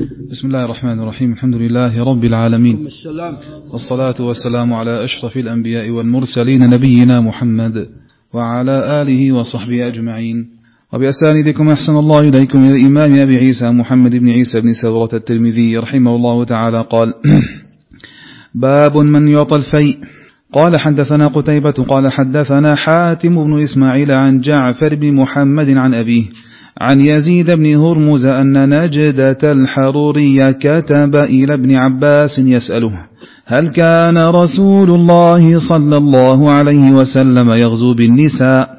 بسم الله الرحمن الرحيم الحمد لله رب العالمين والصلاة والسلام على أشرف الأنبياء والمرسلين نبينا محمد وعلى آله وصحبه أجمعين وبأسانيدكم أحسن الله إليكم إلى الإمام أبي عيسى محمد بن عيسى بن سورة الترمذي رحمه الله تعالى قال باب من يعطى الفيء قال حدثنا قتيبة قال حدثنا حاتم بن إسماعيل عن جعفر بن محمد عن أبيه عن يزيد بن هرمز أن نجدة الحرورية كتب إلى ابن عباس يسأله هل كان رسول الله صلى الله عليه وسلم يغزو بالنساء؟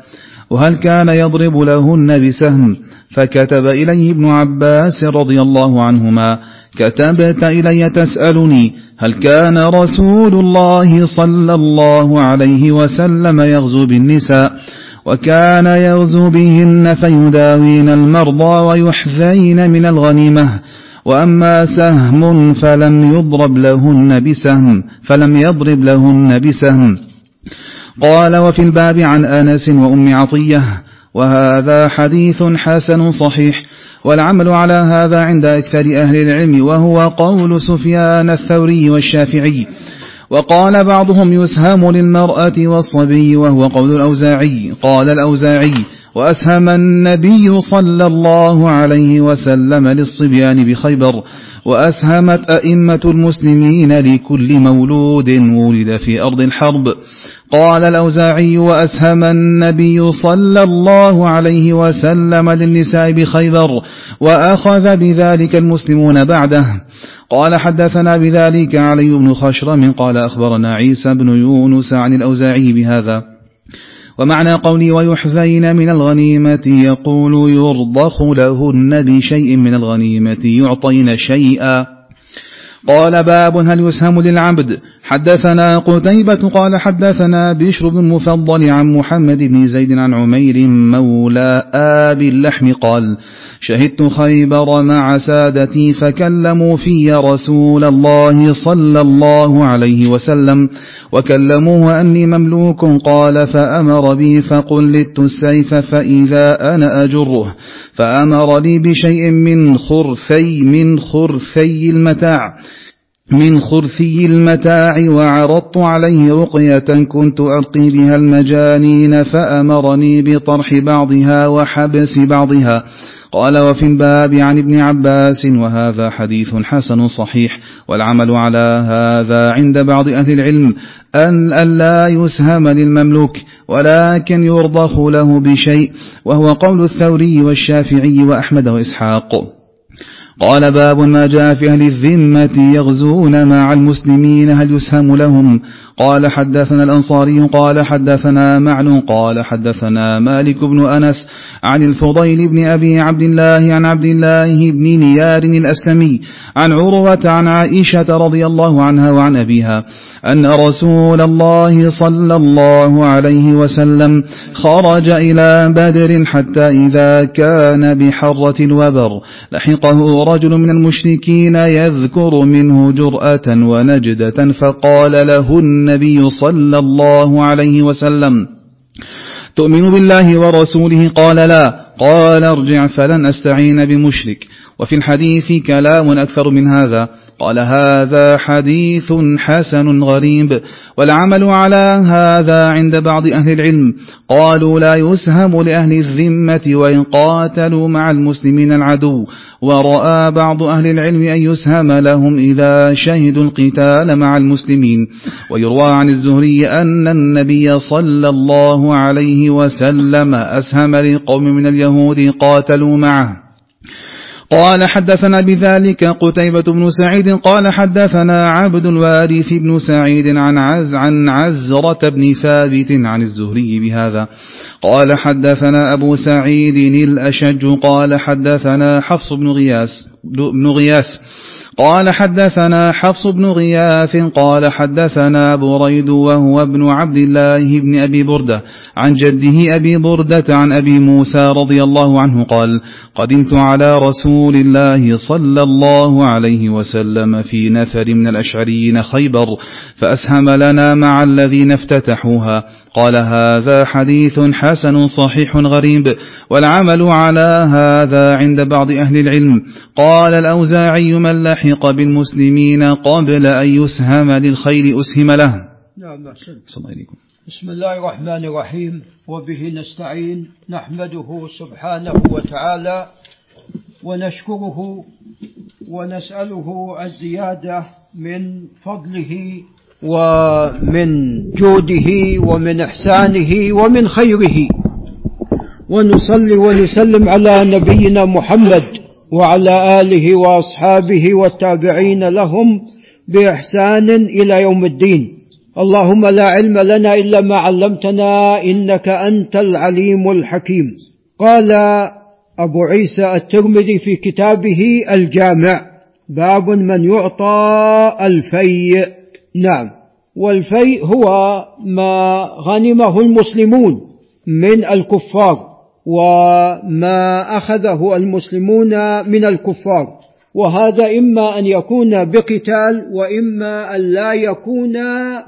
وهل كان يضرب لهن بسهم؟ فكتب إليه ابن عباس رضي الله عنهما كتبت إلي تسألني هل كان رسول الله صلى الله عليه وسلم يغزو بالنساء؟ وكان يغزو بهن فيداوين المرضى ويحذين من الغنيمة. وأما سهم فلم يضرب لهن بسهم فلم يضرب لهن بسهم. قال وفي الباب عن أنس وأم عطية وهذا حديث حسن صحيح. والعمل على هذا عند أكثر أهل العلم وهو قول سفيان الثوري والشافعي. وقال بعضهم يسهم للمرأة والصبي وهو قول الأوزاعي. قال الأوزاعي وأسهم النبي صلى الله عليه وسلم للصبيان بخيبر. وأسهمت أئمة المسلمين لكل مولود ولد في أرض الحرب. قال الأوزاعي وأسهم النبي صلى الله عليه وسلم للنساء بخيبر وأخذ بذلك المسلمون بعده. قال حدثنا بذلك علي بن خشرم قال أخبرنا عيسى بن يونس عن الأوزاعي بهذا. ومعنى قولي ويحذين من الغنيمة يقول يرضخ لهن بشيء من الغنيمة يعطين شيئا. قال باب هل يسهم للعبد؟ حدثنا قتيبة قال حدثنا بشر بن مفضل عن محمد بن زيد عن عمير مولى آب اللحم قال شهدت خيبر مع سادتي فكلموا في رسول الله صلى الله عليه وسلم وكلموه أني مملوك قال فأمر بي فقلدت السيف فإذا أنا أجره فأمر لي بشيء من خرثي من خرثي المتاع من خرثي المتاع وعرضت عليه رقية كنت أرقي بها المجانين فأمرني بطرح بعضها وحبس بعضها. قال وفي الباب عن ابن عباس وهذا حديث حسن صحيح والعمل على هذا عند بعض أهل العلم أن ألا يسهم للمملوك ولكن يرضخ له بشيء وهو قول الثوري والشافعي وأحمد وإسحاق. قال باب ما جاء في أهل الذمة يغزون مع المسلمين هل يسهم لهم؟ قال حدثنا الأنصاري قال حدثنا معن قال حدثنا مالك بن أنس عن الفضيل بن أبي عبد الله عن عبد الله بن نيار الأسلمي عن عروة عن عائشة رضي الله عنها وعن أبيها أن رسول الله صلى الله عليه وسلم خرج إلى بدر حتى إذا كان بحرة الوبر لحقه رجل من المشركين يذكر منه جرأة ونجدة فقال لهن النبي صلى الله عليه وسلم تؤمن بالله ورسوله؟ قال لا. قال ارجع فلن أستعين بمشرك. وفي الحديث كلام أكثر من هذا. قال هذا حديث حسن غريب. والعمل على هذا عند بعض أهل العلم. قالوا لا يسهم لأهل الذمة وإن قاتلوا مع المسلمين العدو. ورأى بعض أهل العلم أن يسهم لهم إذا شهدوا القتال مع المسلمين. ويروى عن الزهري أن النبي صلى الله عليه وسلم أسهم لقوم من اليهود. قاتلوا معه. قال حدثنا بذلك قتيبة بن سعيد قال حدثنا عبد الوارث بن سعيد عن عز عن عزرة بن ثابت عن الزهري بهذا. قال حدثنا أبو سعيد الأشج قال حدثنا حفص بن غياث بن غياث قال حدثنا حفص بن غياث قال حدثنا بريد وهو ابن عبد الله بن أبي بردة عن جده أبي بردة عن أبي موسى رضي الله عنه قال قدمت على رسول الله صلى الله عليه وسلم في نفر من الأشعريين خيبر فأسهم لنا مع الذين افتتحوها. قال هذا حديث حسن صحيح غريب والعمل على هذا عند بعض أهل العلم. قال الأوزاعي من لحق بالمسلمين قبل أن يسهم للخير أسهم له. نعم أحسن بسم الله الرحمن الرحيم. وبه نستعين نحمده سبحانه وتعالى ونشكره ونسأله الزيادة من فضله ومن جوده ومن إحسانه ومن خيره. ونصلي ونسلم على نبينا محمد وعلى آله وأصحابه والتابعين لهم بإحسان إلى يوم الدين. اللهم لا علم لنا إلا ما علمتنا إنك أنت العليم الحكيم. قال أبو عيسى الترمذي في كتابه الجامع باب من يعطى الفيء. نعم. والفيء هو ما غنمه المسلمون من الكفار وما أخذه المسلمون من الكفار. وهذا إما أن يكون بقتال وإما أن لا يكون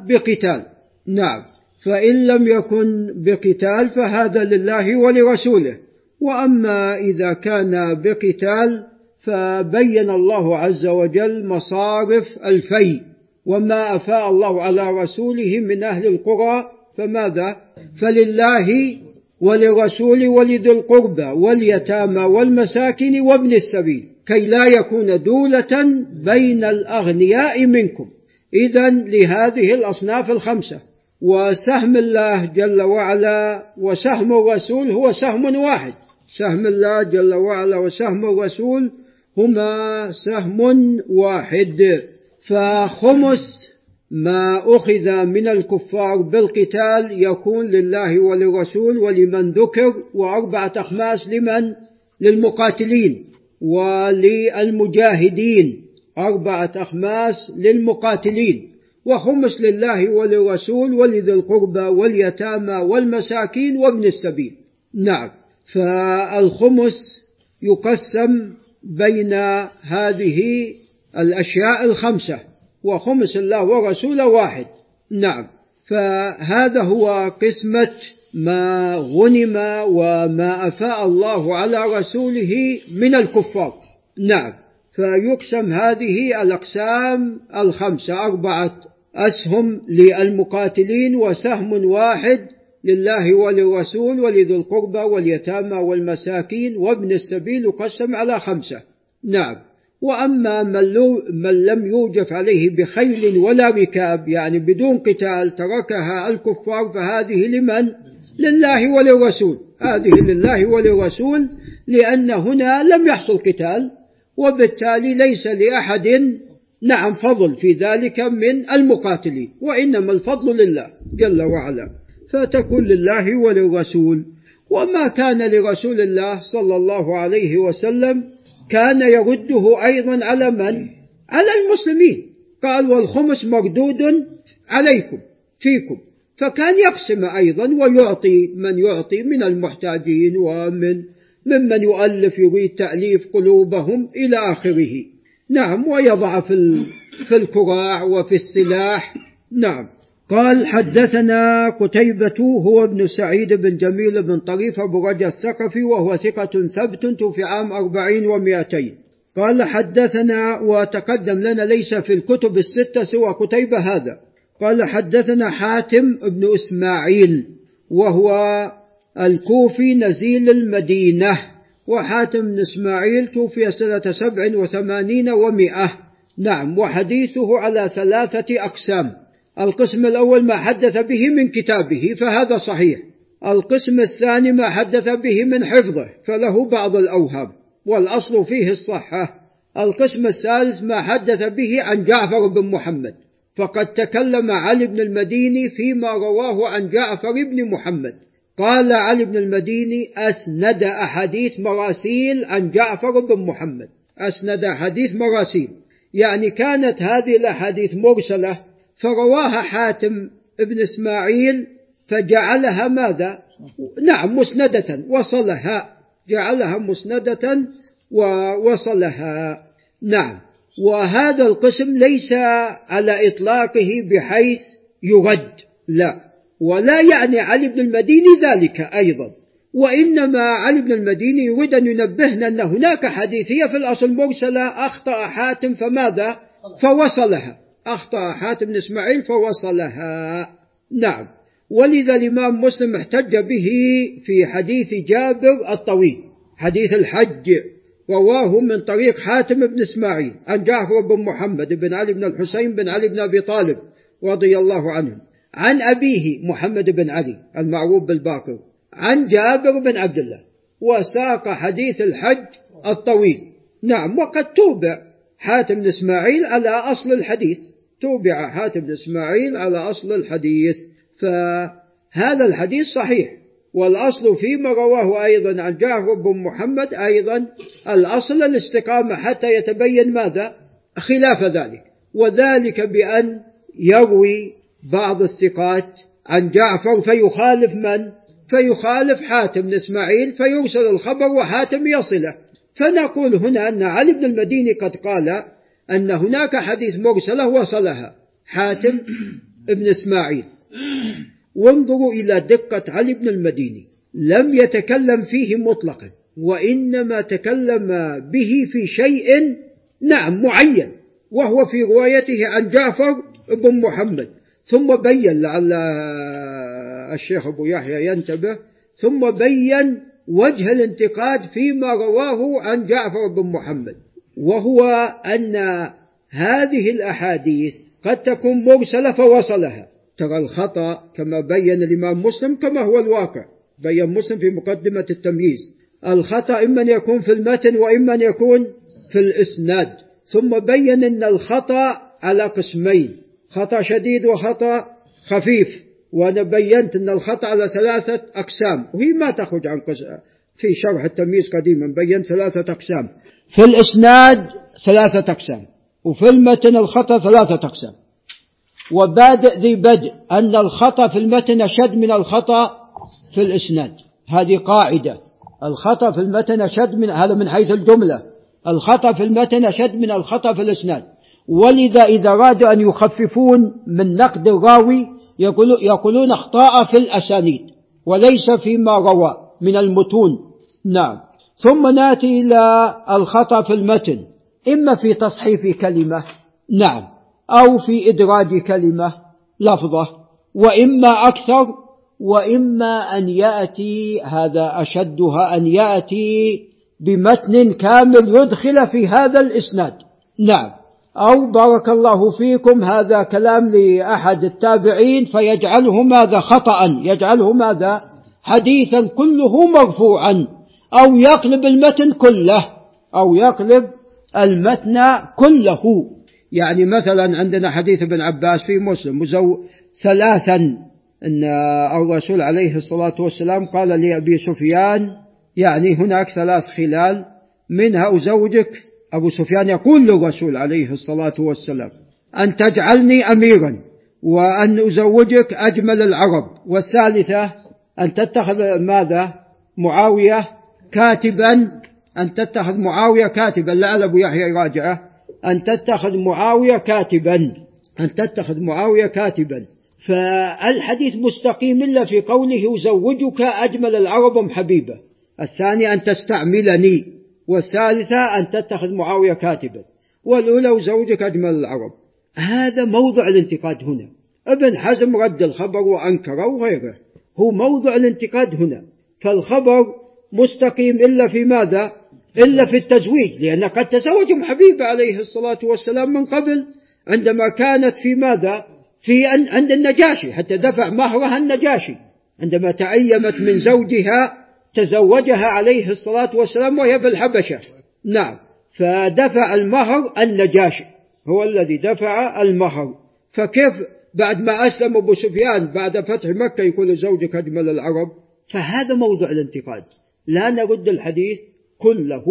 بقتال. نعم. فإن لم يكن بقتال فهذا لله ولرسوله. وأما إذا كان بقتال فبين الله عز وجل مصارف الفي وما أفاء الله على رسوله من أهل القرى فماذا؟ فلله ولرسول ولذي القربى واليتامى والمساكن وابن السبيل كي لا يكون دولة بين الأغنياء منكم. إذا لهذه الأصناف الخمسة وسهم الله جل وعلا وسهم الرسول هو سهم واحد. سهم الله جل وعلا وسهم الرسول هما سهم واحد. فخمس ما أخذ من الكفار بالقتال يكون لله وللرسول ولمن ذكر وأربعة أخماس لمن؟ للمقاتلين وللمجاهدين. أربعة أخماس للمقاتلين. وخمس لله وللرسول ولذي القربى واليتامى والمساكين وابن السبيل. نعم. فالخمس يقسم بين هذه الأشياء الخمسة وخمس الله ورسوله واحد. نعم. فهذا هو قسمة ما غنم وما أفاء الله على رسوله من الكفار. نعم. فيقسم هذه الأقسام الخمسة أربعة أسهم للمقاتلين وسهم واحد لله وللرسول ولذي القربى واليتامى والمساكين وابن السبيل يقسم على خمسة. نعم. وأما من لم يوجف عليه بخيل ولا ركاب يعني بدون قتال تركها الكفار فهذه لمن؟ لله وللرسول. هذه لله وللرسول لأن هنا لم يحصل قتال وبالتالي ليس لأحد نعم فضل في ذلك من المقاتلين وإنما الفضل لله جل وعلا. فتكون لله وللرسول. وما كان لرسول الله صلى الله عليه وسلم كان يرده أيضا على من؟ على المسلمين. قال والخمس مردود عليكم فيكم. فكان يقسم أيضا ويعطي من يعطي من المحتاجين ومن ممن يؤلف يريد تأليف قلوبهم إلى آخره. نعم ويضع في في الكراع وفي السلاح. نعم. قال حدثنا قتيبة هو ابن سعيد بن جميل بن طريف أبو رجا الثقفي وهو ثقة ثبت في عام أربعين ومائتين قال حدثنا وتقدم لنا ليس في الكتب الستة سوى قتيبة هذا. قال حدثنا حاتم بن إسماعيل وهو الكوفي نزيل المدينة وحاتم بن إسماعيل توفي سنة سبع وثمانين ومائة نعم وحديثه على ثلاثة أقسام. القسم الأول ما حدث به من كتابه فهذا صحيح. القسم الثاني ما حدث به من حفظه فله بعض الأوهام. والأصل فيه الصحة. القسم الثالث ما حدث به عن جعفر بن محمد. فقد تكلم علي بن المديني فيما رواه عن جعفر بن محمد. قال علي بن المديني أسند أحاديث مراسيل عن جعفر بن محمد. أسند أحاديث مراسيل. يعني كانت هذه الأحاديث مرسلة فرواها حاتم ابن إسماعيل فجعلها ماذا؟ نعم مسندة وصلها. جعلها مسندة ووصلها نعم. وهذا القسم ليس على إطلاقه بحيث يرد لا. ولا يعني علي بن المديني ذلك أيضا. وإنما علي بن المديني يريد أن ينبهنا أن هناك حديثية في الأصل مرسلة أخطأ حاتم فماذا؟ فوصلها. أخطأ حاتم بن إسماعيل فوصلها. نعم. ولذا الإمام مسلم احتج به في حديث جابر الطويل حديث الحج رواه من طريق حاتم بن إسماعيل عن جعفر بن محمد بن علي بن الحسين بن علي بن أبي طالب رضي الله عنهم. عن أبيه محمد بن علي المعروف بالباقر عن جابر بن عبد الله وساق حديث الحج الطويل. نعم. وقد توبع حاتم بن إسماعيل على أصل الحديث. توبع حاتم بن إسماعيل على أصل الحديث فهذا الحديث صحيح. والأصل فيما رواه أيضا عن جعفر بن محمد أيضا الأصل الاستقامة حتى يتبين ماذا؟ خلاف ذلك. وذلك بأن يروي بعض الثقات عن جعفر فيخالف من؟ فيخالف حاتم بن إسماعيل فيرسل الخبر وحاتم يصله. فنقول هنا أن علي بن المديني قد قال أن هناك حديث مرسلة وصلها. حاتم بن إسماعيل. وانظروا إلى دقة علي بن المديني. لم يتكلم فيه مطلقا وإنما تكلم به في شيء نعم معين وهو في روايته عن جعفر بن محمد. ثم بين لعل الشيخ أبو يحيى ينتبه ثم بين وجه الانتقاد فيما رواه عن جعفر بن محمد. وهو أن هذه الأحاديث قد تكون مرسلة فوصلها. ترى الخطأ كما بين الإمام مسلم كما هو الواقع. بين مسلم في مقدمة التمييز. الخطأ إما أن يكون في المتن وإما أن يكون في الإسناد. ثم بين أن الخطأ على قسمين. خطأ شديد وخطأ خفيف. وأنا بينت أن الخطأ على ثلاثة أقسام. وهي ما تخرج عن قسم في شرح التمييز قديما. بينت ثلاثة أقسام. في الإسناد ثلاثة أقسام وفي المتن الخطأ ثلاثة أقسام. وبادئ ذي بدء أن الخطأ في المتن أشد من الخطأ في الإسناد. هذه قاعدة. الخطأ في المتن أشد من هذا من حيث الجملة. الخطأ في المتن أشد من الخطأ في الإسناد. ولذا إذا أرادوا أن يخففون من نقد الراوي يقولون أخطاء في الأسانيد وليس فيما روى من المتون. نعم. ثم ناتي إلى الخطأ في المتن. إما في تصحيف كلمة نعم أو في إدراج كلمة لفظة وإما أكثر وإما أن يأتي هذا أشدها أن يأتي بمتن كامل يدخل في هذا الإسناد. نعم أو بارك الله فيكم هذا كلام لأحد التابعين فيجعله ماذا؟ خطأ يجعله ماذا؟ حديثا كله مرفوعا. أو يقلب المتن كله أو يقلب المتن كله. يعني مثلا عندنا حديث ابن عباس في مسلم وزو ثلاثا أن الرسول عليه الصلاة والسلام قال لأبي سفيان يعني هناك ثلاث خلال منها أزوجك. أبو سفيان يقول للرسول عليه الصلاة والسلام أن تجعلني أميرا وأن أزوجك أجمل العرب. والثالثة أن تتخذ ماذا؟ معاوية كاتبا أن تتخذ معاوية كاتبا. لعل أبو يحيى يراجعه أن تتخذ معاوية كاتبا. أن تتخذ معاوية كاتبا. فالحديث مستقيم إلا في قوله أزوجك أجمل العرب حبيبة. الثاني أن تستعملني. والثالثة أن تتخذ معاوية كاتبا. والأولى زوجك أجمل العرب. هذا موضع الانتقاد هنا. ابن حزم رد الخبر وأنكره وغيره. هو موضع الانتقاد هنا. فالخبر مستقيم إلا في ماذا؟ إلا في التزويج لأن قد تزوج حبيبة عليه الصلاة والسلام من قبل عندما كانت في ماذا؟ في عند النجاشي حتى دفع مهرها النجاشي. عندما تأيمت من زوجها تزوجها عليه الصلاة والسلام وهي في الحبشة. نعم. فدفع المهر النجاشي. هو الذي دفع المهر. فكيف بعد ما أسلم أبو سفيان بعد فتح مكة يكون زوجك أجمل العرب؟ فهذا موضع الانتقاد. لا نرد الحديث كله.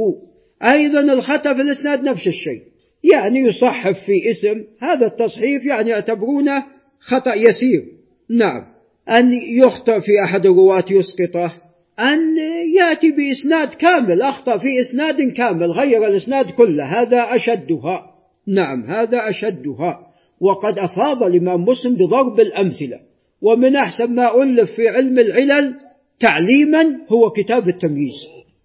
أيضا الخطأ في الإسناد نفس الشيء. يعني يصحف في اسم هذا التصحيف يعني يعتبرونه خطأ يسير. نعم. أن يخطأ في أحد الرواة يسقطه. أن يأتي بإسناد كامل أخطأ في إسناد كامل غير الإسناد كله. هذا أشدها. نعم هذا أشدها. وقد أفاض الإمام مسلم بضرب الأمثلة. ومن أحسن ما ألف في علم العلل تعليما هو كتاب التمييز.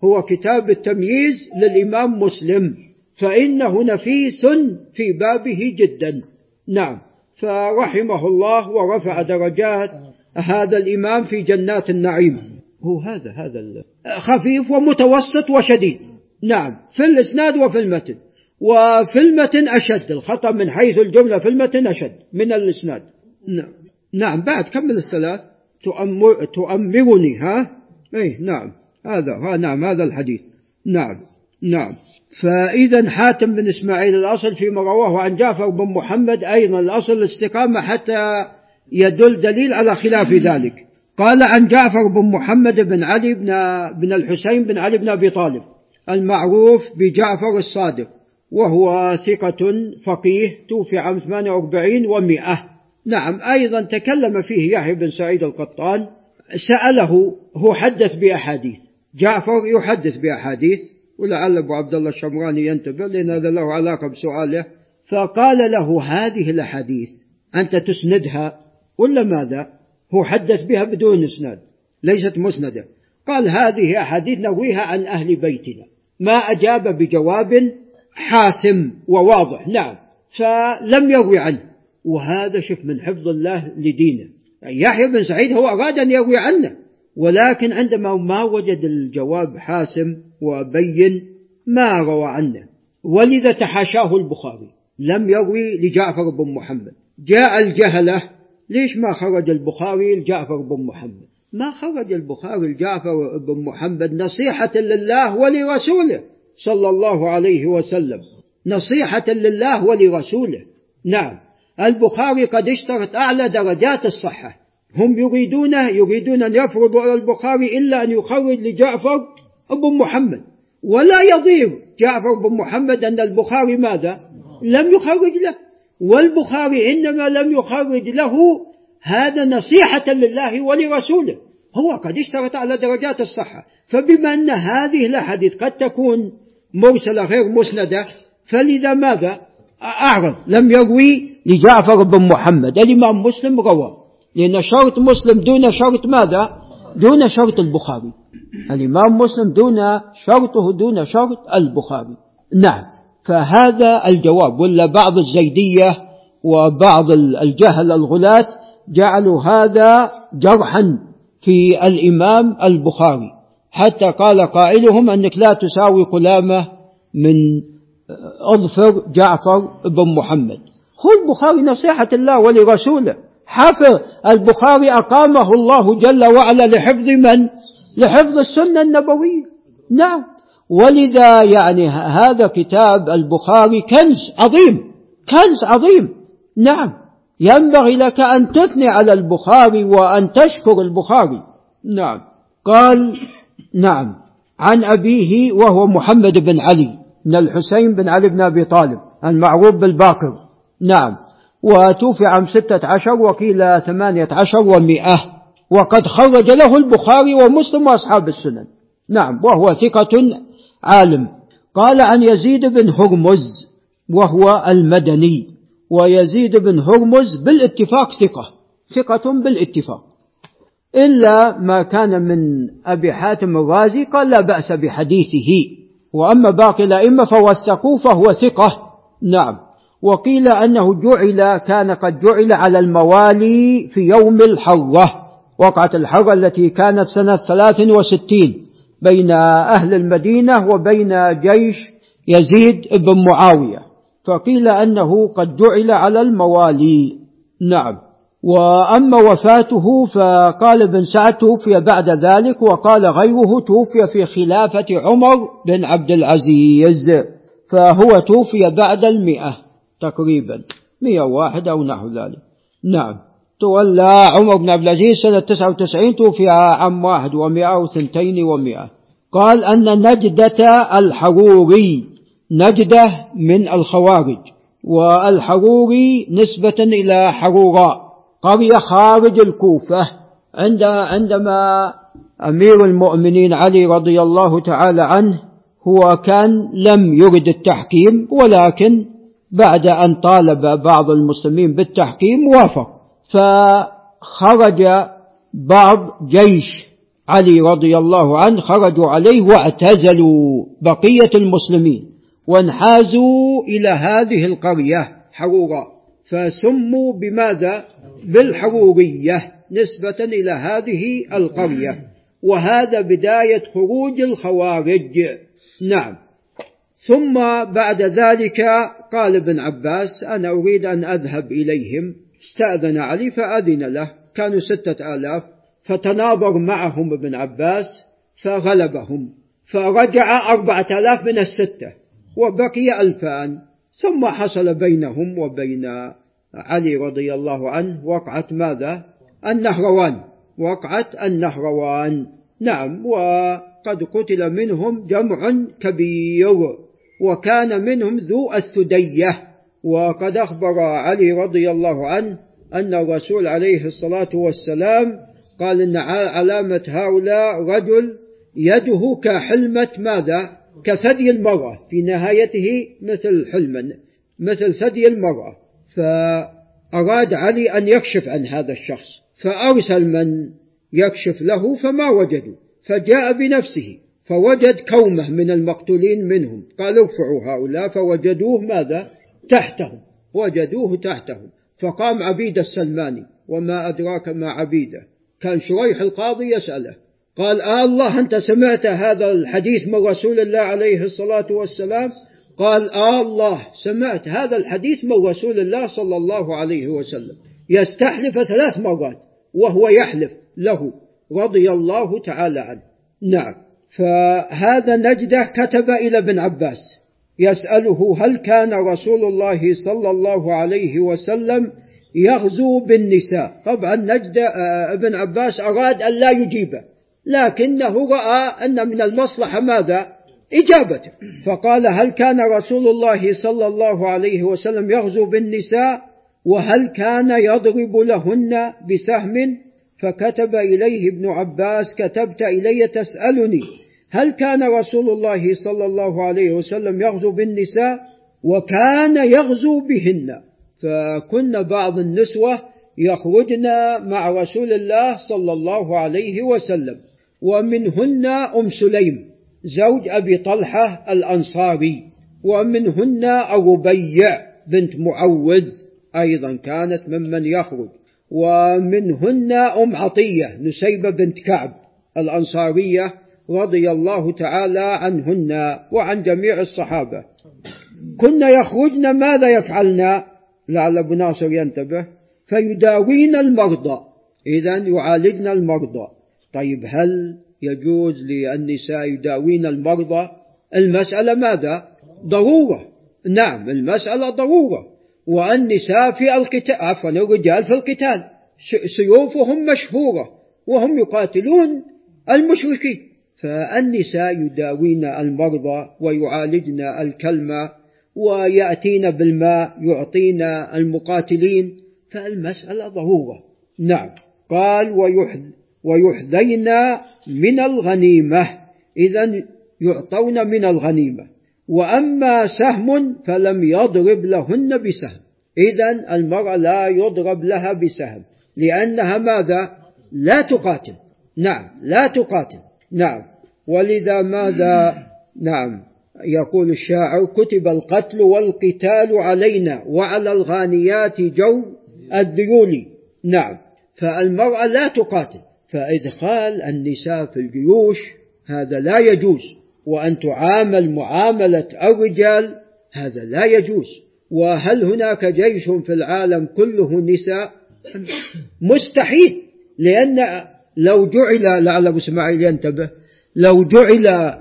هو كتاب التمييز للإمام مسلم. فإنه نفيس في بابه جدا. نعم. فرحمه الله ورفع درجات هذا الإمام في جنات النعيم. هو هذا هذا خفيف ومتوسط وشديد. نعم. في الإسناد وفي المتن. وفي المتن أشد. الخطأ من حيث الجملة في المتن أشد من الإسناد. نعم. نعم. بعد كمل الثلاث. تؤمر تؤمرني ها؟ أي نعم. هذا ها نعم هذا الحديث. نعم نعم. فإذا حاتم بن إسماعيل الأصل فيما رواه عن جعفر بن محمد أيضا الأصل الاستقامة حتى يدل دليل على خلاف ذلك. قال عن جعفر بن محمد بن علي بن, بن الحسين بن علي بن أبي طالب المعروف بجعفر الصادق وهو ثقة فقيه توفي عام 48 و100 نعم أيضا تكلم فيه يحيى بن سعيد القطان سأله هو حدث بأحاديث جعفر يحدث بأحاديث ولعل أبو عبد الله الشمراني ينتبه لأن هذا له علاقة بسؤاله فقال له هذه الأحاديث أنت تسندها ولا ماذا؟ هو حدث بها بدون إسناد ليست مسندة. قال هذه أحاديث نرويها عن أهل بيتنا ما أجاب بجواب حاسم وواضح نعم فلم يروي عنه. وهذا شف من حفظ الله لدينه. يعني يحيى بن سعيد هو أراد أن يروي عنه ولكن عندما ما وجد الجواب حاسم وبين ما روى عنه. ولذا تحاشاه البخاري. لم يروي لجعفر بن محمد. جاء الجهلة ليش ما خرج البخاري لجعفر بن محمد؟ ما خرج البخاري لجعفر بن محمد نصيحة لله ولرسوله صلى الله عليه وسلم. نصيحة لله ولرسوله. نعم. البخاري قد اشترط أعلى درجات الصحة. هم يريدون يريدون أن يفرضوا على البخاري إلا أن يخرج لجعفر بن محمد. ولا يضير جعفر بن محمد أن البخاري ماذا؟ لم يخرج له. والبخاري إنما لم يخرج له هذا نصيحة لله ولرسوله. هو قد اشترط على درجات الصحة. فبما أن هذه الأحاديث قد تكون مرسلة غير مسندة فلذا ماذا؟ أعرض لم يروي لجعفر بن محمد. الإمام مسلم روى لأن شرط مسلم دون شرط ماذا؟ دون شرط البخاري. الإمام مسلم دون شرطه دون شرط البخاري. نعم. فهذا الجواب. ولا بعض الزيدية وبعض الجهل الغلاة جعلوا هذا جرحا في الإمام البخاري. حتى قال قائلهم أنك لا تساوي قلامة من أظفر جعفر بن محمد. هو البخاري نصيحة الله ولرسوله. حفظ. البخاري أقامه الله جل وعلا لحفظ من؟ لحفظ السنة النبوية. نعم. ولذا يعني هذا كتاب البخاري كنز عظيم. كنز عظيم. نعم. ينبغي لك أن تثني على البخاري وأن تشكر البخاري. نعم. قال نعم. عن أبيه وهو محمد بن علي. بن الحسين بن علي بن أبي طالب المعروف بالباقر. نعم. وتوفي عام ستة عشر وقيل ثمانية عشر ومئة. وقد خرج له البخاري ومسلم وأصحاب السنن. نعم. وهو ثقة عالم. قال عن يزيد بن هرمز وهو المدني. ويزيد بن هرمز بالاتفاق ثقة. ثقة بالاتفاق. إلا ما كان من أبي حاتم الرازي قال لا بأس بحديثه. وأما باقي الأئمة فوثقوه فهو ثقة. نعم. وقيل أنه جعل كان قد جعل على الموالي في يوم الحرة وقعت الحرة التي كانت سنة ثلاث وستين بين أهل المدينة وبين جيش يزيد بن معاوية. فقيل أنه قد جعل على الموالي. نعم. وأما وفاته فقال ابن سعد توفي بعد ذلك وقال غيره توفي في خلافة عمر بن عبد العزيز فهو توفي بعد المئة تقريبا مئة واحد أو نحو ذلك. نعم. تولى عمر بن عبد العزيز سنة تسعة وتسعين توفي عام واحد ومئة وثنتين ومئة. قال أن نجدة الحروري نجدة من الخوارج والحروري نسبة إلى حروراء قرية خارج الكوفة عند عندما أمير المؤمنين علي رضي الله تعالى عنه هو كان لم يرد التحكيم ولكن بعد أن طالب بعض المسلمين بالتحكيم وافق. فخرج بعض جيش علي رضي الله عنه خرجوا عليه واعتزلوا بقية المسلمين وانحازوا إلى هذه القرية حرورا. فسموا بماذا؟ بالحرورية نسبة إلى هذه القرية. وهذا بداية خروج الخوارج. نعم. ثم بعد ذلك قال ابن عباس أنا أريد أن أذهب إليهم. استأذن علي فأذن له. كانوا ستة آلاف. فتناظر معهم ابن عباس فغلبهم. فرجع أربعة آلاف من الستة. وبقي ألفان. ثم حصل بينهم وبين علي رضي الله عنه وقعة ماذا؟ النهروان. وقعة النهروان. نعم وقد قتل منهم جمع كبير وكان منهم ذو الثدية. وقد أخبر علي رضي الله عنه أن الرسول عليه الصلاة والسلام قال إن علامة هؤلاء رجل يده كحلمة ماذا؟ كثدي المرأة في نهايته مثل حلما مثل ثدي المرأة. فأراد علي أن يكشف عن هذا الشخص فأرسل من يكشف له فما وجدوا فجاء بنفسه فوجد كومة من المقتولين منهم. قالوا ارفعوا هؤلاء فوجدوه ماذا؟ تحتهم وجدوه تحتهم. فقام عبيد السلماني وما أدراك ما عبيده. كان شريح القاضي يسأله قال آه الله أنت سمعت هذا الحديث من رسول الله عليه الصلاة والسلام؟ قال آه الله سمعت هذا الحديث من رسول الله صلى الله عليه وسلم. يستحلف ثلاث مرات وهو يحلف له رضي الله تعالى عنه. نعم. فهذا نجده كتب إلى ابن عباس يسأله هل كان رسول الله صلى الله عليه وسلم يغزو بالنساء. طبعا نجد آه، ابن عباس أراد أن لا يجيبه. لكنه رأى أن من المصلحة ماذا؟ إجابته. فقال هل كان رسول الله صلى الله عليه وسلم يغزو بالنساء؟ وهل كان يضرب لهن بسهم؟ فكتب إليه ابن عباس كتبت إلي تسألني هل كان رسول الله صلى الله عليه وسلم يغزو بالنساء؟ وكان يغزو بهن. فكن بعض النسوة يخرجن مع رسول الله صلى الله عليه وسلم. ومنهن أم سليم زوج أبي طلحة الأنصاري. ومنهن الربيع بنت معوذ أيضا كانت ممن يخرج. ومنهن أم عطية نسيبة بنت كعب الأنصارية رضي الله تعالى عنهن وعن جميع الصحابة. كن يخرجن ماذا يفعلن؟ لعل أبو ناصر ينتبه. فيداوين المرضى. إذا يعالجن المرضى. طيب هل يجوز للنساء يداوين المرضى؟ المسألة ماذا؟ ضرورة. نعم المسألة ضرورة. والنساء في القتال عفوا الرجال في القتال. سيوفهم مشهورة وهم يقاتلون المشركين. فالنساء يداوين المرضى ويعالجن الكلمة ويأتين بالماء يعطين المقاتلين. فالمسألة ضرورة. نعم. قال ويحذين من الغنيمة. إذا يعطون من الغنيمة. وأما سهم فلم يضرب لهن بسهم. إذا المرأة لا يضرب لها بسهم. لأنها ماذا؟ لا تقاتل. نعم لا تقاتل. نعم. ولذا ماذا؟ نعم. يقول الشاعر كتب القتل والقتال علينا وعلى الغانيات جو الذيول. نعم. فالمرأة لا تقاتل. فإدخال النساء في الجيوش هذا لا يجوز وأن تعامل معاملة الرجال هذا لا يجوز. وهل هناك جيش في العالم كله نساء؟ مستحيل لأن لو جعل لعل أبو إسماعيل ينتبه لو جعل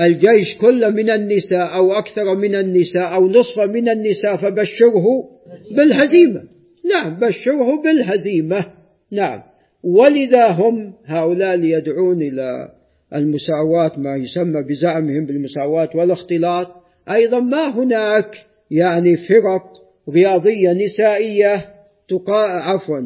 الجيش كله من النساء أو أكثر من النساء أو نصف من النساء فبشره بالهزيمة. نعم بشره بالهزيمة. نعم. ولذا هم هؤلاء يدعون إلى المساواة ما يسمى بزعمهم بالمساواة والاختلاط. أيضا ما هناك يعني فرق رياضية نسائية تقا عفوا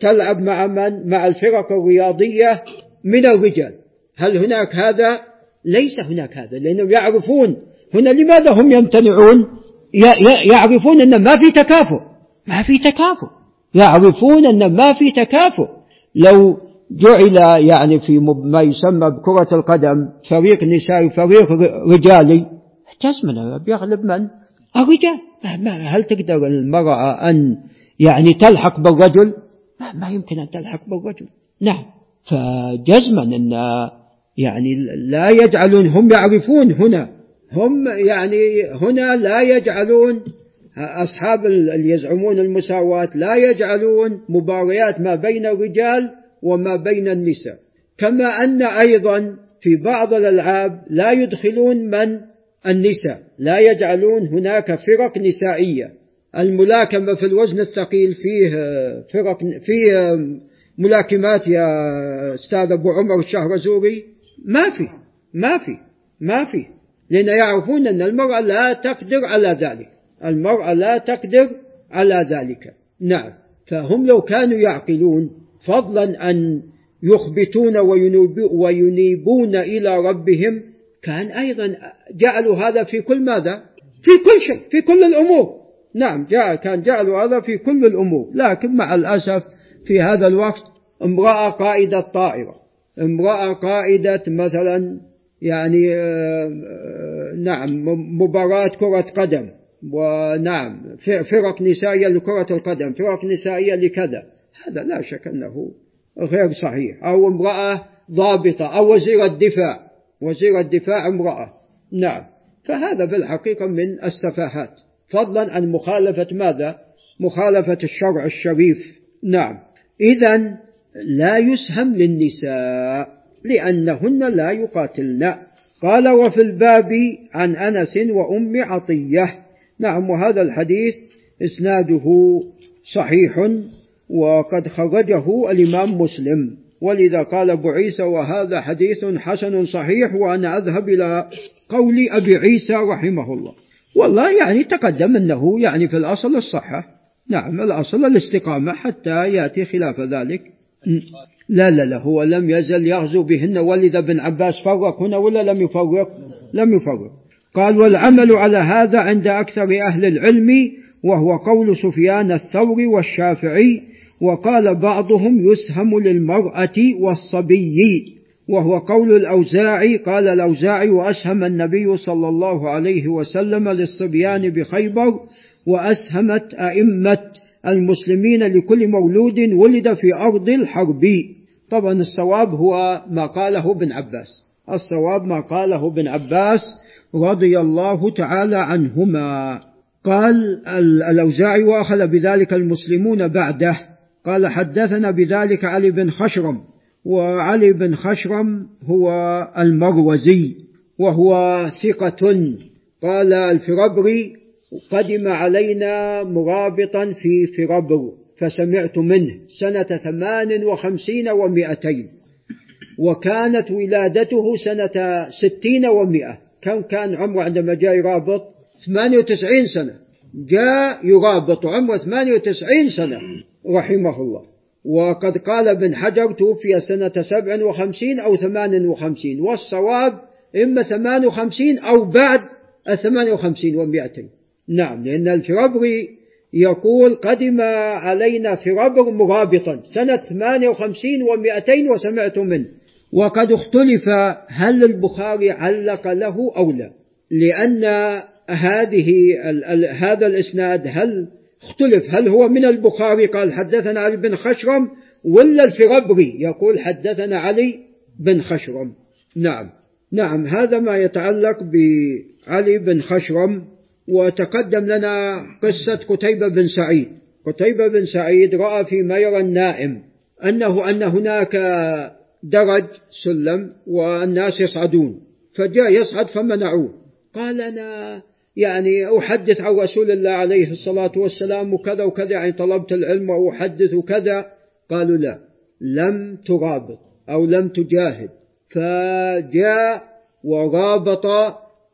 تلعب مع من؟ مع الفرق الرياضية من الرجال. هل هناك هذا؟ ليس هناك هذا لأنهم يعرفون. هنا لماذا هم يمتنعون؟ يعرفون أن ما في تكافؤ. ما في تكافؤ. يعرفون أن ما في تكافؤ. لو جعل يعني في ما يسمى بكرة القدم فريق نسائي وفريق رجالي جزمنا بيغلب من؟ الرجال. هل تقدر المرأة أن يعني تلحق بالرجل؟ ما يمكن أن تلحق بالرجل. نعم. فجزما أن يعني لا يجعلون هم يعرفون هنا. هم يعني هنا لا يجعلون أصحاب اللي يزعمون المساواة لا يجعلون مباريات ما بين الرجال وما بين النساء. كما أن أيضا في بعض الألعاب لا يدخلون من؟ النساء. لا يجعلون هناك فرق نسائية. الملاكمة في الوزن الثقيل فيه فرق فيه ملاكمات يا أستاذ أبو عمر الشهرزوري. ما في. ما في. ما في. لأن يعرفون أن المرأة لا تقدر على ذلك. المرأة لا تقدر على ذلك. نعم. فهم لو كانوا يعقلون فضلا أن يخبتون وينيبون إلى ربهم كان أيضا جعلوا هذا في كل ماذا؟ في كل شيء في كل الأمور. نعم جاء كان جعلوا هذا في كل الأمور. لكن مع الأسف في هذا الوقت امرأة قائدة طائرة. امرأة قائدة مثلا يعني آه، آه، نعم مباراة كرة قدم. ونعم. فرق نسائية لكرة القدم فرق نسائية لكذا. هذا لا شك أنه غير صحيح. أو امرأة ضابطة أو وزير الدفاع. وزير الدفاع امرأة. نعم. فهذا في الحقيقة من السفاهات. فضلا عن مخالفة ماذا؟ مخالفة الشرع الشريف. نعم. إذا لا يسهم للنساء لأنهن لا يقاتلن. قال وفي الباب عن أنس وأم عطية نعم وهذا الحديث إسناده صحيح وقد خرجه الإمام مسلم. ولذا قال أبو عيسى وهذا حديث حسن صحيح وأنا أذهب إلى قول أبي عيسى رحمه الله. والله يعني تقدم أنه يعني في الأصل الصحة. نعم الأصل الاستقامة حتى يأتي خلاف ذلك. لا لا لا هو لم يزل يغزو بهن ولد بن عباس فرق هنا ولا لم يفرق؟ لم يفرق. قال والعمل على هذا عند أكثر أهل العلم وهو قول سفيان الثوري والشافعي وقال بعضهم يسهم للمرأة والصبي وهو قول الأوزاعي قال الأوزاعي وأسهم النبي صلى الله عليه وسلم للصبيان بخيبر وأسهمت أئمة المسلمين لكل مولود ولد في أرض الحرب. طبعا الصواب هو ما قاله ابن عباس. الصواب ما قاله ابن عباس رضي الله تعالى عنهما. قال الأوزاعي وأخذ بذلك المسلمون بعده. قال حدثنا بذلك علي بن خشرم. وعلي بن خشرم هو المروزي وهو ثقة. قال الفربري قدم علينا مرابطا في فربر فسمعت منه سنة ثمان وخمسين ومائتين وكانت ولادته سنة ستين ومائة كم كان عمره عندما جاء يرابط؟ ثمانية وتسعين سنة. جاء يرابط عمره ثمانية وتسعين سنة رحمه الله. وقد قال ابن حجر توفي سنة سبع وخمسين أو ثمان وخمسين والصواب إما ثمان وخمسين أو بعد الثمان وخمسين ومائتين. نعم لأن الفربري يقول قدم علينا فربر مرابطا سنة 58 و200 وسمعت منه. وقد اختلف هل البخاري علق له أو لا لأن هذه هذا الإسناد هل اختلف هل هو من البخاري؟ قال حدثنا علي بن خشرم ولا الفربري يقول حدثنا علي بن خشرم. نعم. نعم هذا ما يتعلق بعلي بن خشرم وتقدم لنا قصة قتيبة بن سعيد. قتيبة بن سعيد رأى فيما يرى النائم أنه أن هناك درج سلم والناس يصعدون فجاء يصعد فمنعوه. قال أنا يعني أحدث عن رسول الله عليه الصلاة والسلام وكذا وكذا يعني طلبت العلم وأحدث وكذا قالوا لا لم ترابط أو لم تجاهد. فجاء ورابط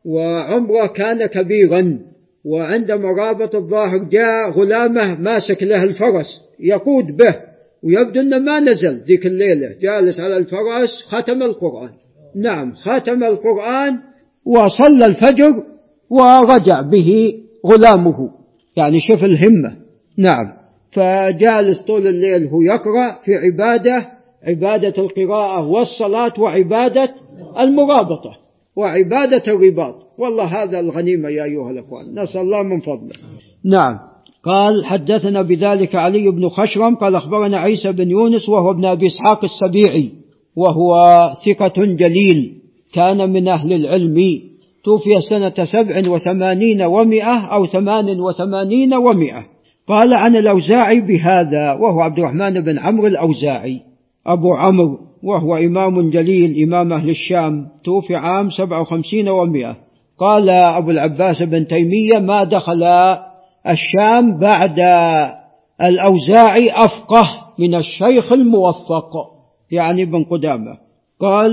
وعمره كان كبيرا وعندما رابط الظاهر جاء غلامه ماسك له الفرس يقود به. ويبدو إنه ما نزل ذيك الليلة جالس على الفرس ختم القرآن. نعم ختم القرآن وصلى الفجر ورجع به غلامه. يعني شوف الهمة. نعم. فجالس طول الليل هو يقرأ في عبادة عبادة القراءة والصلاة وعبادة المرابطة وعبادة الرباط. والله هذا الغنيمة يا أيها الإخوان. نسأل الله من فضله. نعم. قال حدثنا بذلك علي بن خشرم قال أخبرنا عيسى بن يونس وهو ابن أبي إسحاق السبيعي وهو ثقة جليل كان من أهل العلم. توفي سنة سبع وثمانين ومائة أو ثمان وثمانين ومائة قال عن الأوزاعي بهذا وهو عبد الرحمن بن عمرو الأوزاعي. أبو عمرو وهو إمام جليل إمام أهل الشام. توفي عام سبع وخمسين ومائة قال أبو العباس بن تيمية ما دخل الشام بعد الأوزاعي أفقه من الشيخ الموفق يعني ابن قدامة. قال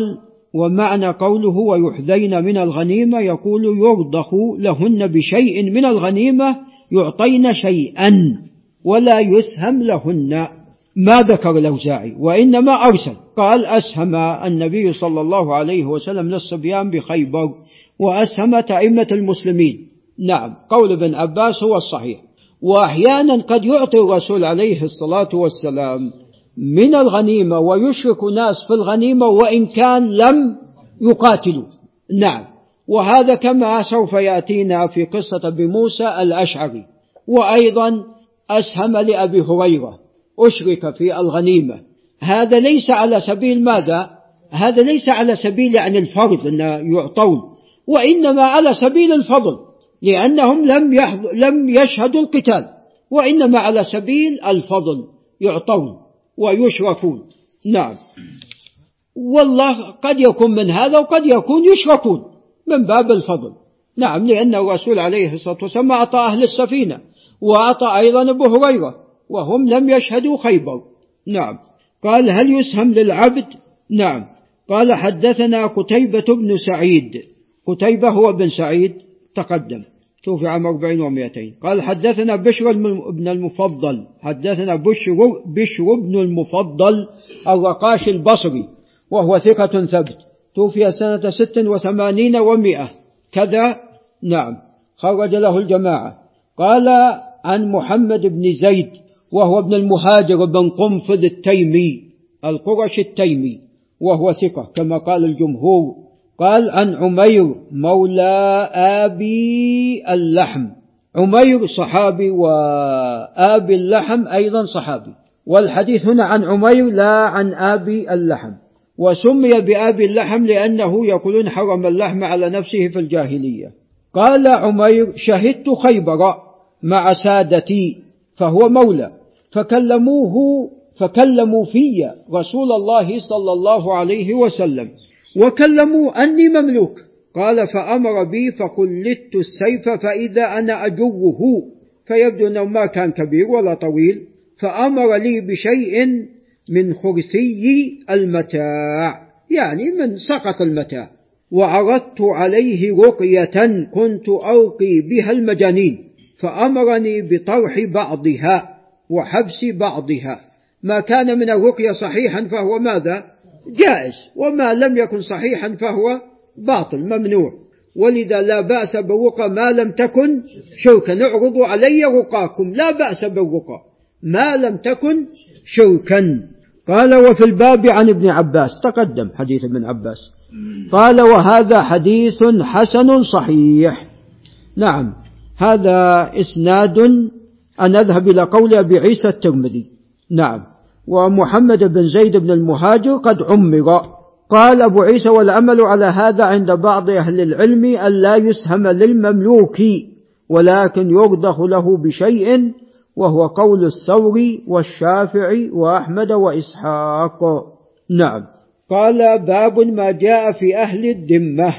ومعنى قوله ويحذين من الغنيمة يقول يرضخ لهن بشيء من الغنيمة يعطين شيئا ولا يسهم لهن. ما ذكر الأوزاعي وإنما أرسل. قال أسهم النبي صلى الله عليه وسلم للصبيان بخيبر وأسهم أئمة المسلمين. نعم قول ابن عباس هو الصحيح. وأحيانا قد يعطي الرسول عليه الصلاة والسلام من الغنيمة ويشرك ناس في الغنيمة وإن كان لم يقاتلوا. نعم وهذا كما سوف يأتينا في قصة أبي موسى الأشعري. وأيضا أسهم لأبي هريرة أشرك في الغنيمة. هذا ليس على سبيل ماذا؟ هذا ليس على سبيل يعني الفرض إن يعطون وإنما على سبيل الفضل. لأنهم لم لم يشهدوا القتال وإنما على سبيل الفضل يعطون ويشركون نعم. والله قد يكون من هذا وقد يكون يشركون من باب الفضل. نعم لأن الرسول عليه الصلاة والسلام أعطى أهل السفينة وأعطى أيضا أبو هريرة وهم لم يشهدوا خيبر. نعم. قال هل يسهم للعبد؟ نعم. قال حدثنا قتيبة بن سعيد. قتيبة هو بن سعيد. تقدم. توفي عام 40 و200 قال حدثنا بشر بن المفضل. حدثنا بشر بشر بن المفضل الرقاش البصري وهو ثقة ثبت توفي سنة ست وثمانين ومائة كذا نعم. خرج له الجماعة. قال عن محمد بن زيد وهو ابن المهاجر بن قنفذ التيمي القرش التيمي وهو ثقة كما قال الجمهور. قال عن عمير مولى آبي اللحم. عمير صحابي وآبي اللحم أيضا صحابي. والحديث هنا عن عمير لا عن آبي اللحم. وسمي بآبي اللحم لأنه يقولون حرم اللحم على نفسه في الجاهلية. قال عمير شهدت خيبر مع سادتي فهو مولى. فكلموه فكلموا في رسول الله صلى الله عليه وسلم. وكلموا أني مملوك. قال فأمر بي فقلدت السيف فإذا أنا أجره فيبدو أنه ما كان كبير ولا طويل. فأمر لي بشيء من خرسي المتاع يعني من سقط المتاع. وعرضت عليه رقية كنت ألقي بها المجانين. فأمرني بطرح بعضها وحبس بعضها. ما كان من الرقية صحيحا فهو ماذا؟ جائز وما لم يكن صحيحا فهو باطل ممنوع. ولذا لا بأس بالرقى ما لم تكن شوكا. اعرضوا علي رقاكم لا بأس بالرقى ما لم تكن شوكا. قال وفي الباب عن ابن عباس تقدم حديث ابن عباس. قال وهذا حديث حسن صحيح. نعم هذا إسناد أن أذهب إلى قول أبي عيسى الترمذي. نعم. ومحمد بن زيد بن المهاجر قد عمر قال أبو عيسى والعمل على هذا عند بعض أهل العلم أن لا يسهم للمملوك ولكن يرضخ له بشيء وهو قول الثوري والشافعي وأحمد وإسحاق. نعم. قال باب ما جاء في أهل الذمة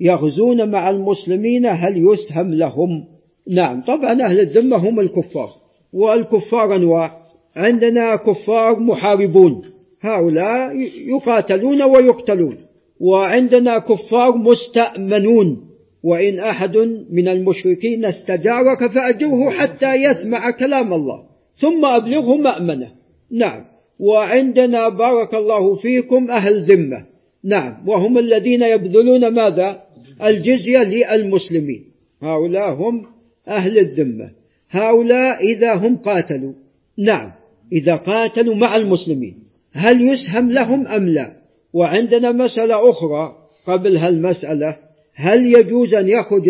يغزون مع المسلمين هل يسهم لهم؟ نعم طبعا أهل الذمة هم الكفار والكفار أنواع. عندنا كفار محاربون. هؤلاء يقاتلون ويقتلون. وعندنا كفار مستأمنون. وإن أحد من المشركين استجارك فأجره حتى يسمع كلام الله. ثم أبلغه مأمنة. نعم. وعندنا بارك الله فيكم أهل ذمة. نعم. وهم الذين يبذلون ماذا؟ الجزية للمسلمين. هؤلاء هم أهل الذمة. هؤلاء إذا هم قاتلوا. نعم. إذا قاتلوا مع المسلمين هل يسهم لهم أم لا؟ وعندنا مسألة أخرى قبل هالمسألة هل يجوز أن يخرج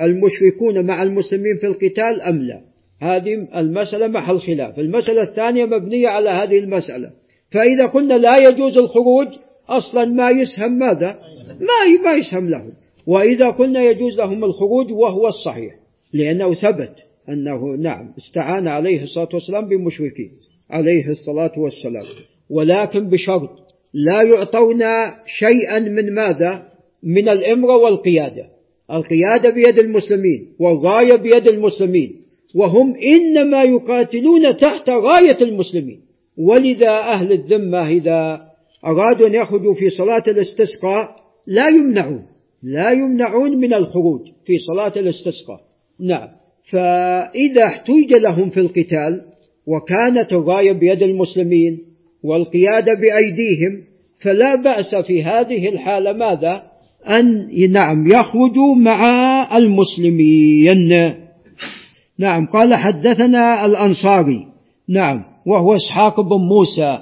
المشركون مع المسلمين في القتال أم لا؟ هذه المسألة محل خلاف. المسألة الثانية مبنية على هذه المسألة. فإذا قلنا لا يجوز الخروج أصلا ما يسهم ماذا؟ ما ما يسهم لهم. وإذا قلنا يجوز لهم الخروج وهو الصحيح لأنه ثبت. أنه نعم استعان عليه الصلاة والسلام بمشركين عليه الصلاة والسلام. ولكن بشرط لا يعطون شيئا من ماذا؟ من الإمرة والقيادة. القيادة بيد المسلمين والغاية بيد المسلمين. وهم إنما يقاتلون تحت غاية المسلمين. ولذا أهل الذمة إذا أرادوا أن يخرجوا في صلاة الاستسقاء لا يمنعون لا يمنعون من الخروج في صلاة الاستسقاء. نعم. فإذا احتج لهم في القتال وكانت الراية بيد المسلمين والقيادة بأيديهم فلا بأس في هذه الحالة ماذا؟ أن نعم يخرجوا مع المسلمين. نعم قال حدثنا الأنصاري. نعم وهو إسحاق بن موسى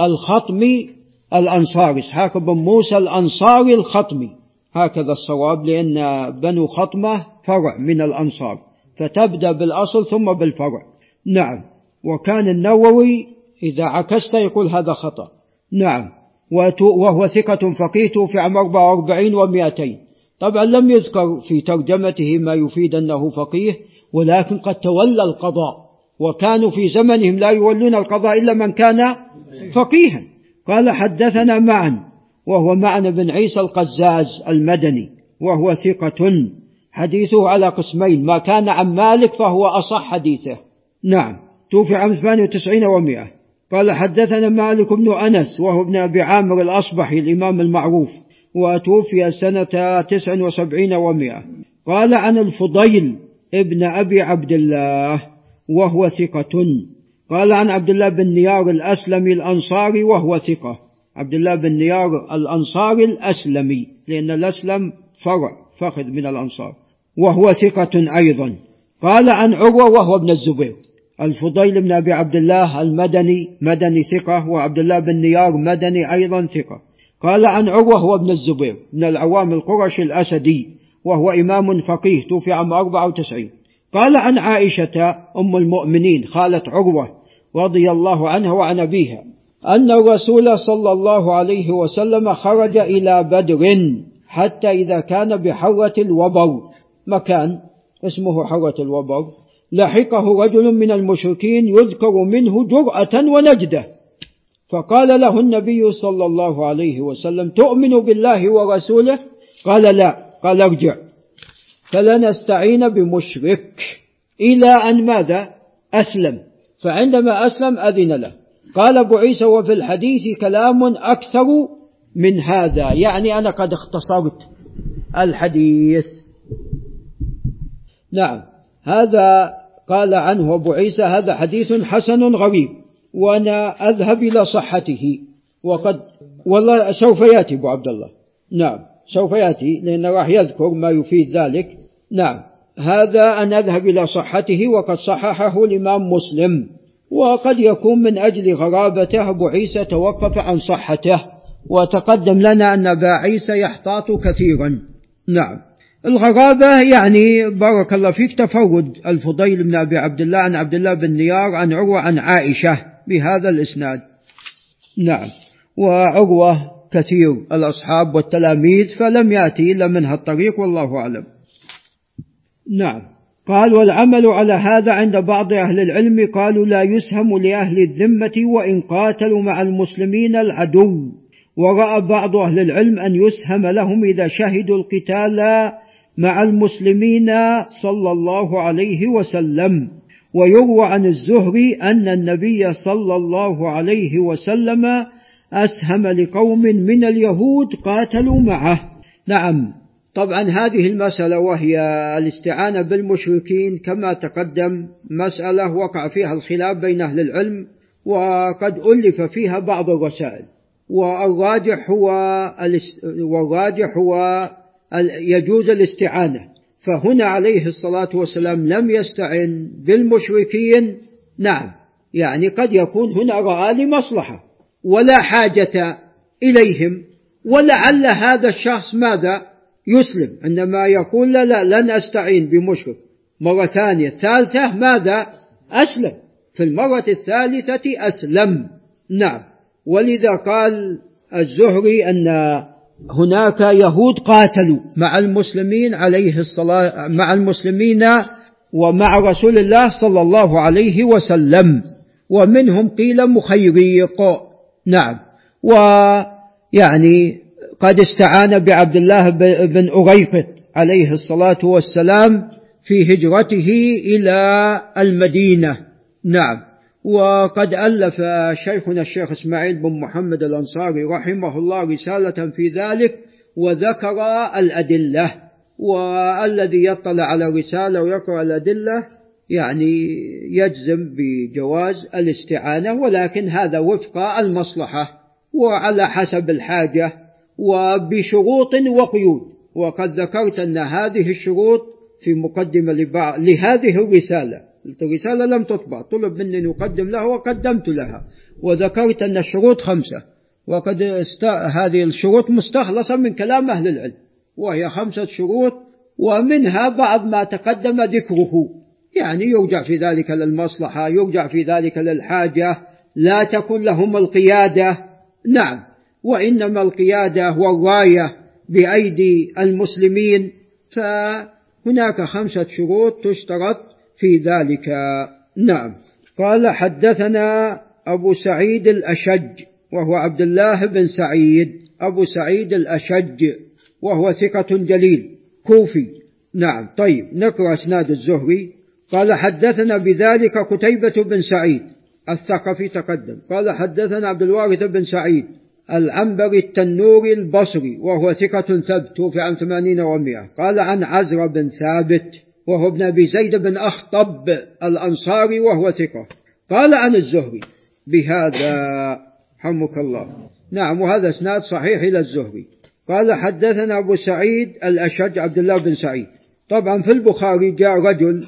الخطمي الأنصاري. إسحاق بن موسى الأنصاري الخطمي. هكذا الصواب لأن بنو خطمة فرع من الأنصار. فتبدأ بالأصل ثم بالفرع. نعم. وكان النووي إذا عكست يقول هذا خطأ. نعم. وهو ثقة فقيه توفي عام 44 و200 طبعا لم يذكر في ترجمته ما يفيد أنه فقيه ولكن قد تولى القضاء. وكانوا في زمنهم لا يولون القضاء إلا من كان فقيها. قال حدثنا معا وهو معن بن عيسى القزاز المدني وهو ثقة حديثه على قسمين ما كان عن مالك فهو أصح حديثه. نعم. توفي عام 98 و100 قال حدثنا مالك بن أنس وهو ابن أبي عامر الأصبحي الإمام المعروف وتوفي سنة 79 و100 قال عن الفضيل ابن أبي عبد الله وهو ثقة. قال عن عبد الله بن نيار الأسلمي الأنصاري وهو ثقة. عبد الله بن نيار الأنصاري الأسلمي لأن الأسلم فرع فخذ من الأنصار. وهو ثقة أيضا. قال عن عروة وهو ابن الزبير. الفضيل بن أبي عبد الله المدني مدني ثقة وعبد الله بن نيار مدني أيضا ثقة. قال عن عروة هو ابن الزبير من العوام القرش الأسدي وهو إمام فقيه توفي عام 94 قال عن عائشة أم المؤمنين خالة عروة رضي الله عنها وعن أبيها أن الرسول صلى الله عليه وسلم خرج إلى بدر حتى إذا كان بحرة الوبر. مكان اسمه حرة الوبر لحقه رجل من المشركين يذكر منه جرأة ونجدة. فقال له النبي صلى الله عليه وسلم تؤمن بالله ورسوله؟ قال لا. قال ارجع. فلنستعين بمشرك. إلى أن ماذا؟ أسلم. فعندما أسلم أذن له. قال أبو عيسى وفي الحديث كلام أكثر من هذا يعني أنا قد اختصرت الحديث. نعم. هذا قال عنه أبو عيسى هذا حديث حسن غريب وأنا أذهب إلى صحته. وقد والله سوف يأتي أبو عبد الله. نعم سوف يأتي لأنه راح يذكر ما يفيد ذلك. نعم. هذا أن أذهب إلى صحته وقد صححه الإمام مسلم. وقد يكون من أجل غرابته أبو عيسى توقف عن صحته. وتقدم لنا أن أبا عيسى يحتاط كثيرا. نعم. الغرابة يعني بارك الله فيك تفرد الفضيل بن أبي عبد الله عن عبد الله بن نيار عن عروة عن عائشة بهذا الإسناد. نعم. وعروة كثير الأصحاب والتلاميذ فلم يأتي إلا من هالطريق والله أعلم. نعم. قال والعمل على هذا عند بعض أهل العلم قالوا لا يسهم لأهل الذمة وإن قاتلوا مع المسلمين العدو. ورأى بعض أهل العلم أن يسهم لهم إذا شهدوا القتال مع المسلمين صلى الله عليه وسلم. ويروى عن الزهري أن النبي صلى الله عليه وسلم أسهم لقوم من اليهود قاتلوا معه. نعم. طبعا هذه المسألة وهي الاستعانة بالمشركين كما تقدم مسألة وقع فيها الخلاف بين أهل العلم وقد ألف فيها بعض الرسائل. والراجح هو والراجح هو يجوز الاستعانة. فهنا عليه الصلاة والسلام لم يستعن بالمشركين. نعم. يعني قد يكون هنا رأى لمصلحة ولا حاجة إليهم ولعل هذا الشخص ماذا؟ يسلم. عندما يقول لا لا لن أستعين بمشرك. مرة ثانية ثالثة ماذا؟ أسلم. في المرة الثالثة أسلم. نعم. ولذا قال الزهري أن هناك يهود قاتلوا. مع المسلمين عليه الصلاة مع المسلمين ومع رسول الله صلى الله عليه وسلم. ومنهم قيل مخيريق. نعم. ويعني قد استعان بعبد الله بن أغيقط عليه الصلاة والسلام في هجرته إلى المدينة. نعم. وقد ألف شيخنا الشيخ إسماعيل بن محمد الأنصاري رحمه الله رسالة في ذلك وذكر الأدلة والذي يطلع على رسالة ويقرأ الأدلة يعني يجزم بجواز الاستعانة ولكن هذا وفق المصلحة وعلى حسب الحاجة وبشروط وقيود. وقد ذكرت أن هذه الشروط في مقدمة لهذه الرسالة. الرسالة لم تطبع. طلب مني أن أقدم لها وقدمت لها. وذكرت أن الشروط خمسة. وقد است... هذه الشروط مستخلصة من كلام أهل العلم. وهي خمسة شروط ومنها بعض ما تقدم ذكره. يعني يرجع في ذلك للمصلحة يرجع في ذلك للحاجة لا تكن لهم القيادة. نعم. وإنما القيادة والراية بأيدي المسلمين. فهناك خمسة شروط تشترط في ذلك. نعم. قال حدثنا أبو سعيد الأشج وهو عبد الله بن سعيد. أبو سعيد الأشج وهو ثقة جليل كوفي. نعم. طيب نقرأ أسناد الزهري. قال حدثنا بذلك قتيبة بن سعيد. الثقفي تقدم. قال حدثنا عبد الوارث بن سعيد العنبري التنوري البصري وهو ثقة ثبت توفي عام ثمانين ومئة قال عن عزر بن ثابت. وهو ابن أبي زيد بن أخطب الأنصاري وهو ثقة. قال عن الزهري بهذا حمك الله. نعم وهذا إسناد صحيح إلى الزهري. قال حدثنا أبو سعيد الأشج عبد الله بن سعيد. طبعا في البخاري جاء رجل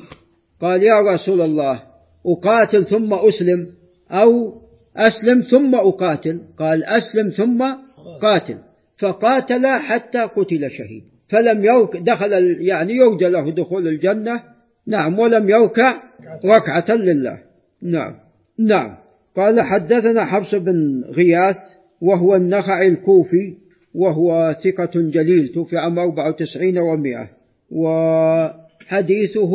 قال يا رسول الله أقاتل ثم أسلم أو أسلم ثم أقاتل؟ قال أسلم ثم قاتل. فقاتل حتى قتل شهيد. فلم يرك دخل يعني يرجى له دخول الجنة. نعم ولم يركع ركعة لله. نعم نعم. قال حدثنا حفص بن غياث وهو النخعي الكوفي وهو ثقة جليل توفي عام 94 ومئة وحديثه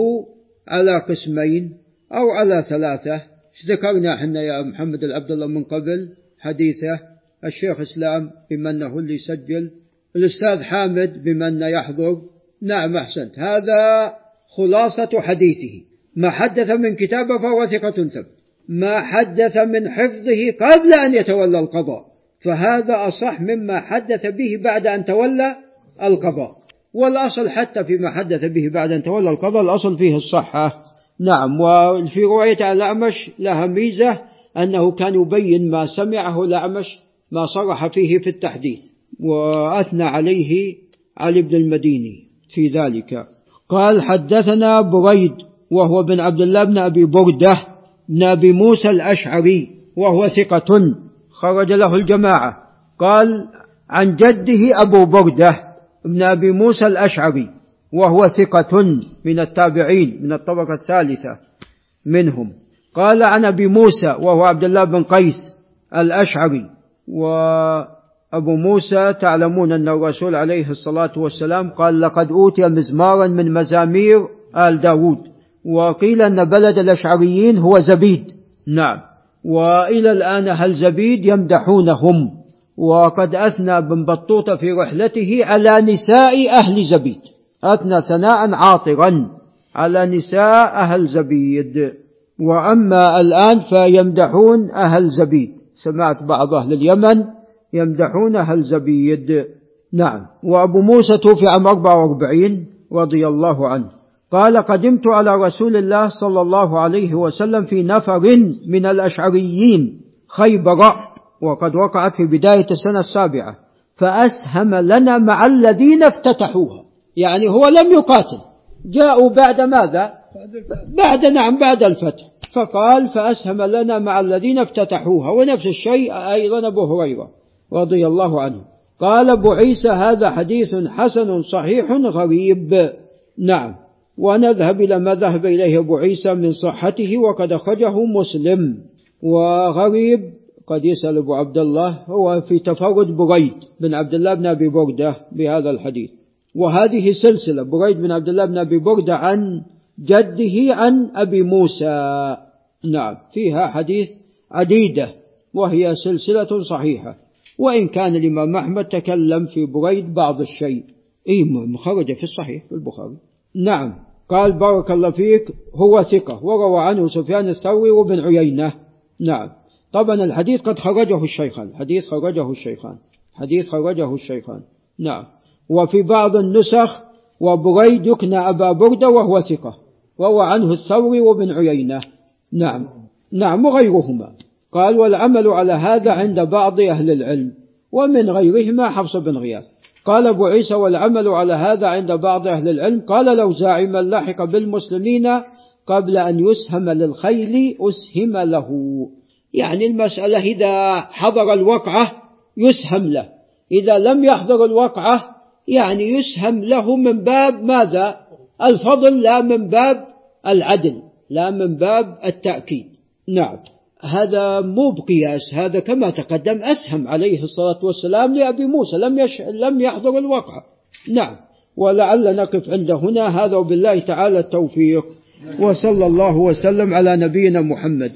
على قسمين أو على ثلاثة. ذكرنا إحنا يا محمد العبد الله من قبل حديثه الشيخ اسلام بما انه اللي سجل الأستاذ حامد بما انه يحضر. نعم أحسنت. هذا خلاصة حديثه. ما حدث من كتابه فهو ثقة ثبت. ما حدث من حفظه قبل أن يتولى القضاء. فهذا أصح مما حدث به بعد أن تولى القضاء. والأصل حتى فيما حدث به بعد أن تولى القضاء الأصل فيه الصحة. نعم وفي رواية الأعمش لها ميزة أنه كان يبين ما سمعه الأعمش ما صرح فيه في التحديث. وأثنى عليه علي بن المديني في ذلك. قال حدثنا بريد وهو بن عبد الله بن أبي بردة بن أبي موسى الأشعري وهو ثقة خرج له الجماعة. قال عن جده أبو بردة بن أبي موسى الأشعري وهو ثقة من التابعين من الطبقة الثالثة منهم. قال عن أبي موسى وهو عبد الله بن قيس الأشعري وأبو موسى تعلمون أن الرسول عليه الصلاة والسلام قال لقد أوتي مزمارا من مزامير آل داود وقيل أن بلد الأشعريين هو زبيد. نعم. وإلى الآن أهل زبيد يمدحونهم؟ وقد أثنى بن بطوطة في رحلته على نساء أهل زبيد. أثنى ثناء عاطرا على نساء أهل زبيد. وأما الآن فيمدحون أهل زبيد. سمعت بعض أهل اليمن يمدحون أهل زبيد. نعم. وأبو موسى توفي عام 44 رضي الله عنه. قال قدمت على رسول الله صلى الله عليه وسلم في نفر من الأشعريين خيبر وقد وقعت في بداية السنة السابعة فأسهم لنا مع الذين افتتحوها. يعني هو لم يقاتل. جاءوا بعد ماذا؟ بعد نعم بعد الفتح. فقال فأسهم لنا مع الذين افتتحوها ونفس الشيء أيضا أبو هريرة. رضي الله عنه. قال أبو عيسى هذا حديث حسن صحيح غريب. نعم. ونذهب إلى ما ذهب إليه أبو عيسى من صحته وقد أخرجه مسلم. وغريب قد يسأل أبو عبد الله هو في تفرد بريد بن عبد الله بن أبي بردة بهذا الحديث. وهذه سلسلة بريد بن عبد الله بن أبي بردة عن جده عن أبي موسى. نعم. فيها حديث عديدة وهي سلسلة صحيحة. وإن كان الإمام أحمد تكلم في بريد بعض الشيء. إيه مخرج في الصحيح في البخاري. نعم. قال بارك الله فيك هو ثقة وروى عنه سفيان الثوري وابن عيينة. نعم. طبعا الحديث قد خرجه الشيخان. حديث خرجه الشيخان. حديث خرجه الشيخان. نعم. وفي بعض النسخ وبريد يكنى أبا بردة وهو ثقة. روى عنه الثوري وابن عيينة. نعم. نعم وغيرهما. قال والعمل على هذا عند بعض أهل العلم ومن غيرهما حفص بن غياث. قال أبو عيسى والعمل على هذا عند بعض أهل العلم. قال لو زاعما لحق بالمسلمين قبل أن يسهم للخيل أسهم له. يعني المسألة إذا حضر الوقعة يسهم له. إذا لم يحضر الوقعة يعني يسهم له من باب ماذا؟ الفضل لا من باب العدل لا من باب التأكيد. نعم. هذا مو بقياس هذا كما تقدم أسهم عليه الصلاة والسلام لأبي موسى لم, يش... لم يحضر الوقعة. نعم. ولعل نقف عند هنا. هذا وبالله تعالى التوفيق. وصلى الله وسلم على نبينا محمد.